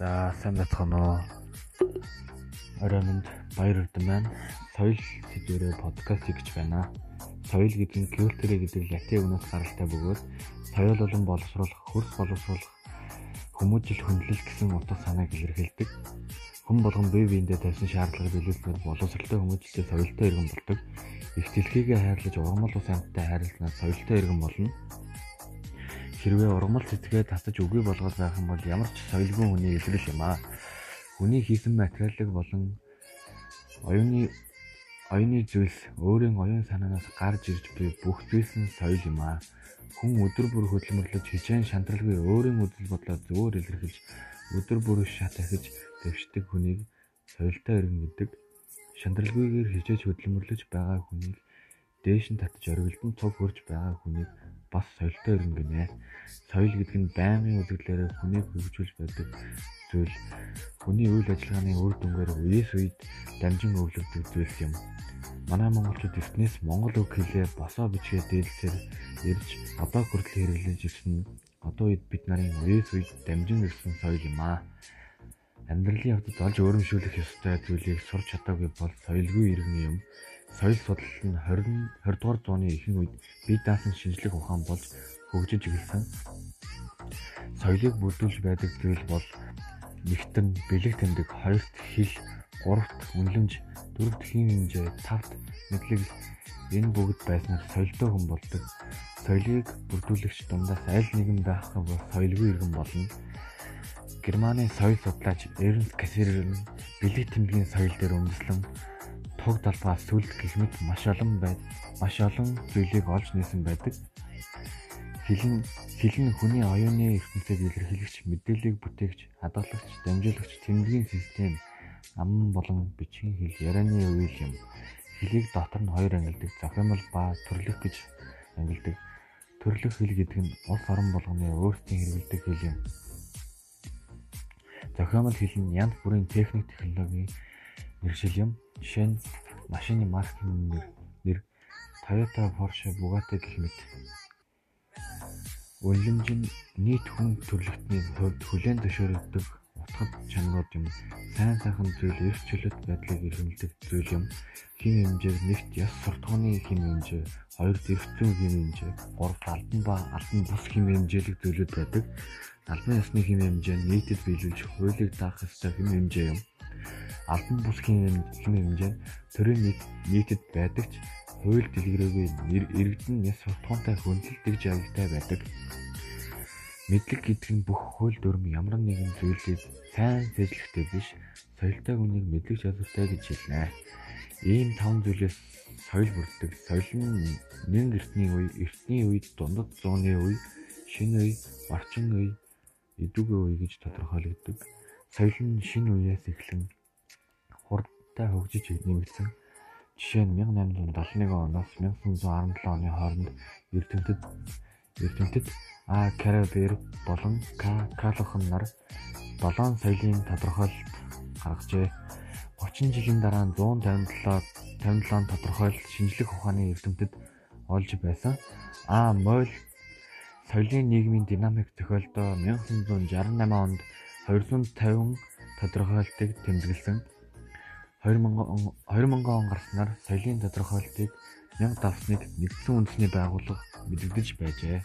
За сайн бацхан уу. Орой минь баяр хүрдэн байна. Соёл сэдвэрээ подкаст хийж байна. Соёл гэдэг нь культурэ гэдэг латин үгнээс гаралтай бөгөөд соёл болон боловсруулах, хөрс боловсруулах, хүмүүжил хөндлөл гэсэн утга санааг илэрхийлдэг. Хүн болгон бие биендээ тавьсан шаардлагыг биелүүлснээр боловсралтай хүмүүжлтэй соёлтой иргэн болдог. Их дэлхийгээ хайрлаж ургамал ус амьттай хайрласнаар соёлтой иргэн болно Хэрвээ ургамал цэцгээ татаж үгүй болгоод байх юм бол ямар ч соёлгүй хүний илрэл юм аа. Хүний хийсэн материалыг болон оюуны оюуны зүйлс өөрийн оюун санаанаас гарч ирж буй бүх зүйлс нь соёл юм аа. Хүн өдөр бүр хөдөлмөрлөж хичээн шантралгүй өөрийн үдэл бодлоо зөвөр илэрхийлж өдөр бүр шат ахиж дэвшдэг хүнийг соёлтой иргэн гэдэг. Шантралгүйгээр хичээж хөдөлмөрлөж байгаа хүнийг дээш нь татаж оргилдон цуг хөрж байгаа хүнийг бас соёлтой ирнэ гинэ. Соёл гэдэг нь байнгын үзэгдлээрээ хүнийг хөгжүүлж байдаг зүйл. Хүний үйл ажиллагааны үр дүнгээр үеэс үед дамжин өвлөгдөж зүйлс юм. Манай монголчууд эртнээс монгол үг хэлээ босоо бичгээ дээлсээр ирж одоо хүртэл хэрэглэж ирсэн одоо үед бид нарын үеэс үед дамжин ирсэн соёл юм аа. Амьдралын явдад олж өөрөмшүүлэх ёстой зүйлийг сурч чадаагүй бол соёлгүй иргэн юм соёл судлал нь 20 20 дугаар зууны ихэнх үед бие даасан шинжлэх ухаан болж хөгжиж эхэлсэн. Соёлыг бүрдүүлж байдаг зүйл бол нэгтэн бэлэг тэмдэг, хоёрт хил, гуравт үнэлэмж, дөрөвт хин хэмжээ, тавт мэдлэг энэ бүгд байснаар соёлтой хүн болдог. Соёлыг бүрдүүлэгч дундаас аль нэгэн байх юм бол соёлгүй иргэн болно. Германы соёл судлаач Эрнст Кассерер нь бэлэг тэмдгийн соёл дээр үндэслэн туг талбаас сүлд гэх мэт маш олон байд маш олон зүйлийг олж нээсэн байдаг. Хилэн хилэн хүний оюуны ертөнцийг илэрхийлэгч, мэдээллийг бүтээгч, хадгалагч, дамжуулагч, тэмдгийн систем, ам болон бичгийн хэл ярианы үйл юм. Хилийг дотор нь хоёр ангилдаг, зохиомол ба төрлөх гэж ангилдаг. Төрлөх хэл гэдэг нь улс орон болгоны өөрсдийн хэрэглэдэг хэл юм. Зохиомол хэл нь янз бүрийн техник технологийн мэргэжил юм. Жишээ нь машины маркийн нэр, Toyota, Porsche, Bugatti гэх мэт. Үнэлэмж нь нийт хүн төрөлхтний хувьд хүлээн зөвшөөрөгдөх утгад чанарууд юм. Сайн сайхан зүйл эрх чөлөөт байдлыг эрхэмлдэг зүйл юм. Хим хэмжээ нэгт яс суртахууны хим хэмжээ, хоёр зэрэгцэн хим хэмжээ, гурав албан ба албан бус хим хэмжээлэг зүйлүүд байдаг. Албан ёсны хим хэмжээ нь нийтэд биелүүлж хуулийг даах ёстой хим хэмжээ юм албан бусгийн хэмжээ төрийн нийт нийтэд байдаг ч хууль дэлгэрээгүй иргэдэн яс суртахуунтай хөндлөлтөг жагтай байдаг. Мэдлэг гэдэг нь бүх хууль дүрм ямар нэгэн зүйлийг сайн сэжлэхтэй биш соёлтой хүнийг мэдлэг чадвартай гэж хэлнэ. Ийм таван зүйлээс соёл бүрддэг. Соёл нь нэн эртний үе, эртний үед, дундад зууны үе, шинэ үе, орчин үе, эдүгэ үе гэж тодорхойлогддог. Соёл нь шинэ үеэс эхлэн хурдтай хөгжиж нэмэгдсэн. Жишээ нь 1871 оноос 1917 оны хооронд Эрдэмтэд Эрдэмтэд А. Карабер болон. Калохан нар долоон соёлын тодорхойлолт гаргажээ. 30 жилийн дараа 157 57 тодорхойлолт шинжлэх ухааны эрдэмтэд олж байсан. А. Мойл соёлын нийгмийн динамик зохиолдоо 1968 онд 250 тодорхойлолтыг тэмдэглэсэн. 2000 2000 он гарснаар соёлын тодорхойлолтыг 1000 давсныг нэгдсэн үндэсний байгууллага мэдэгдэж байжээ.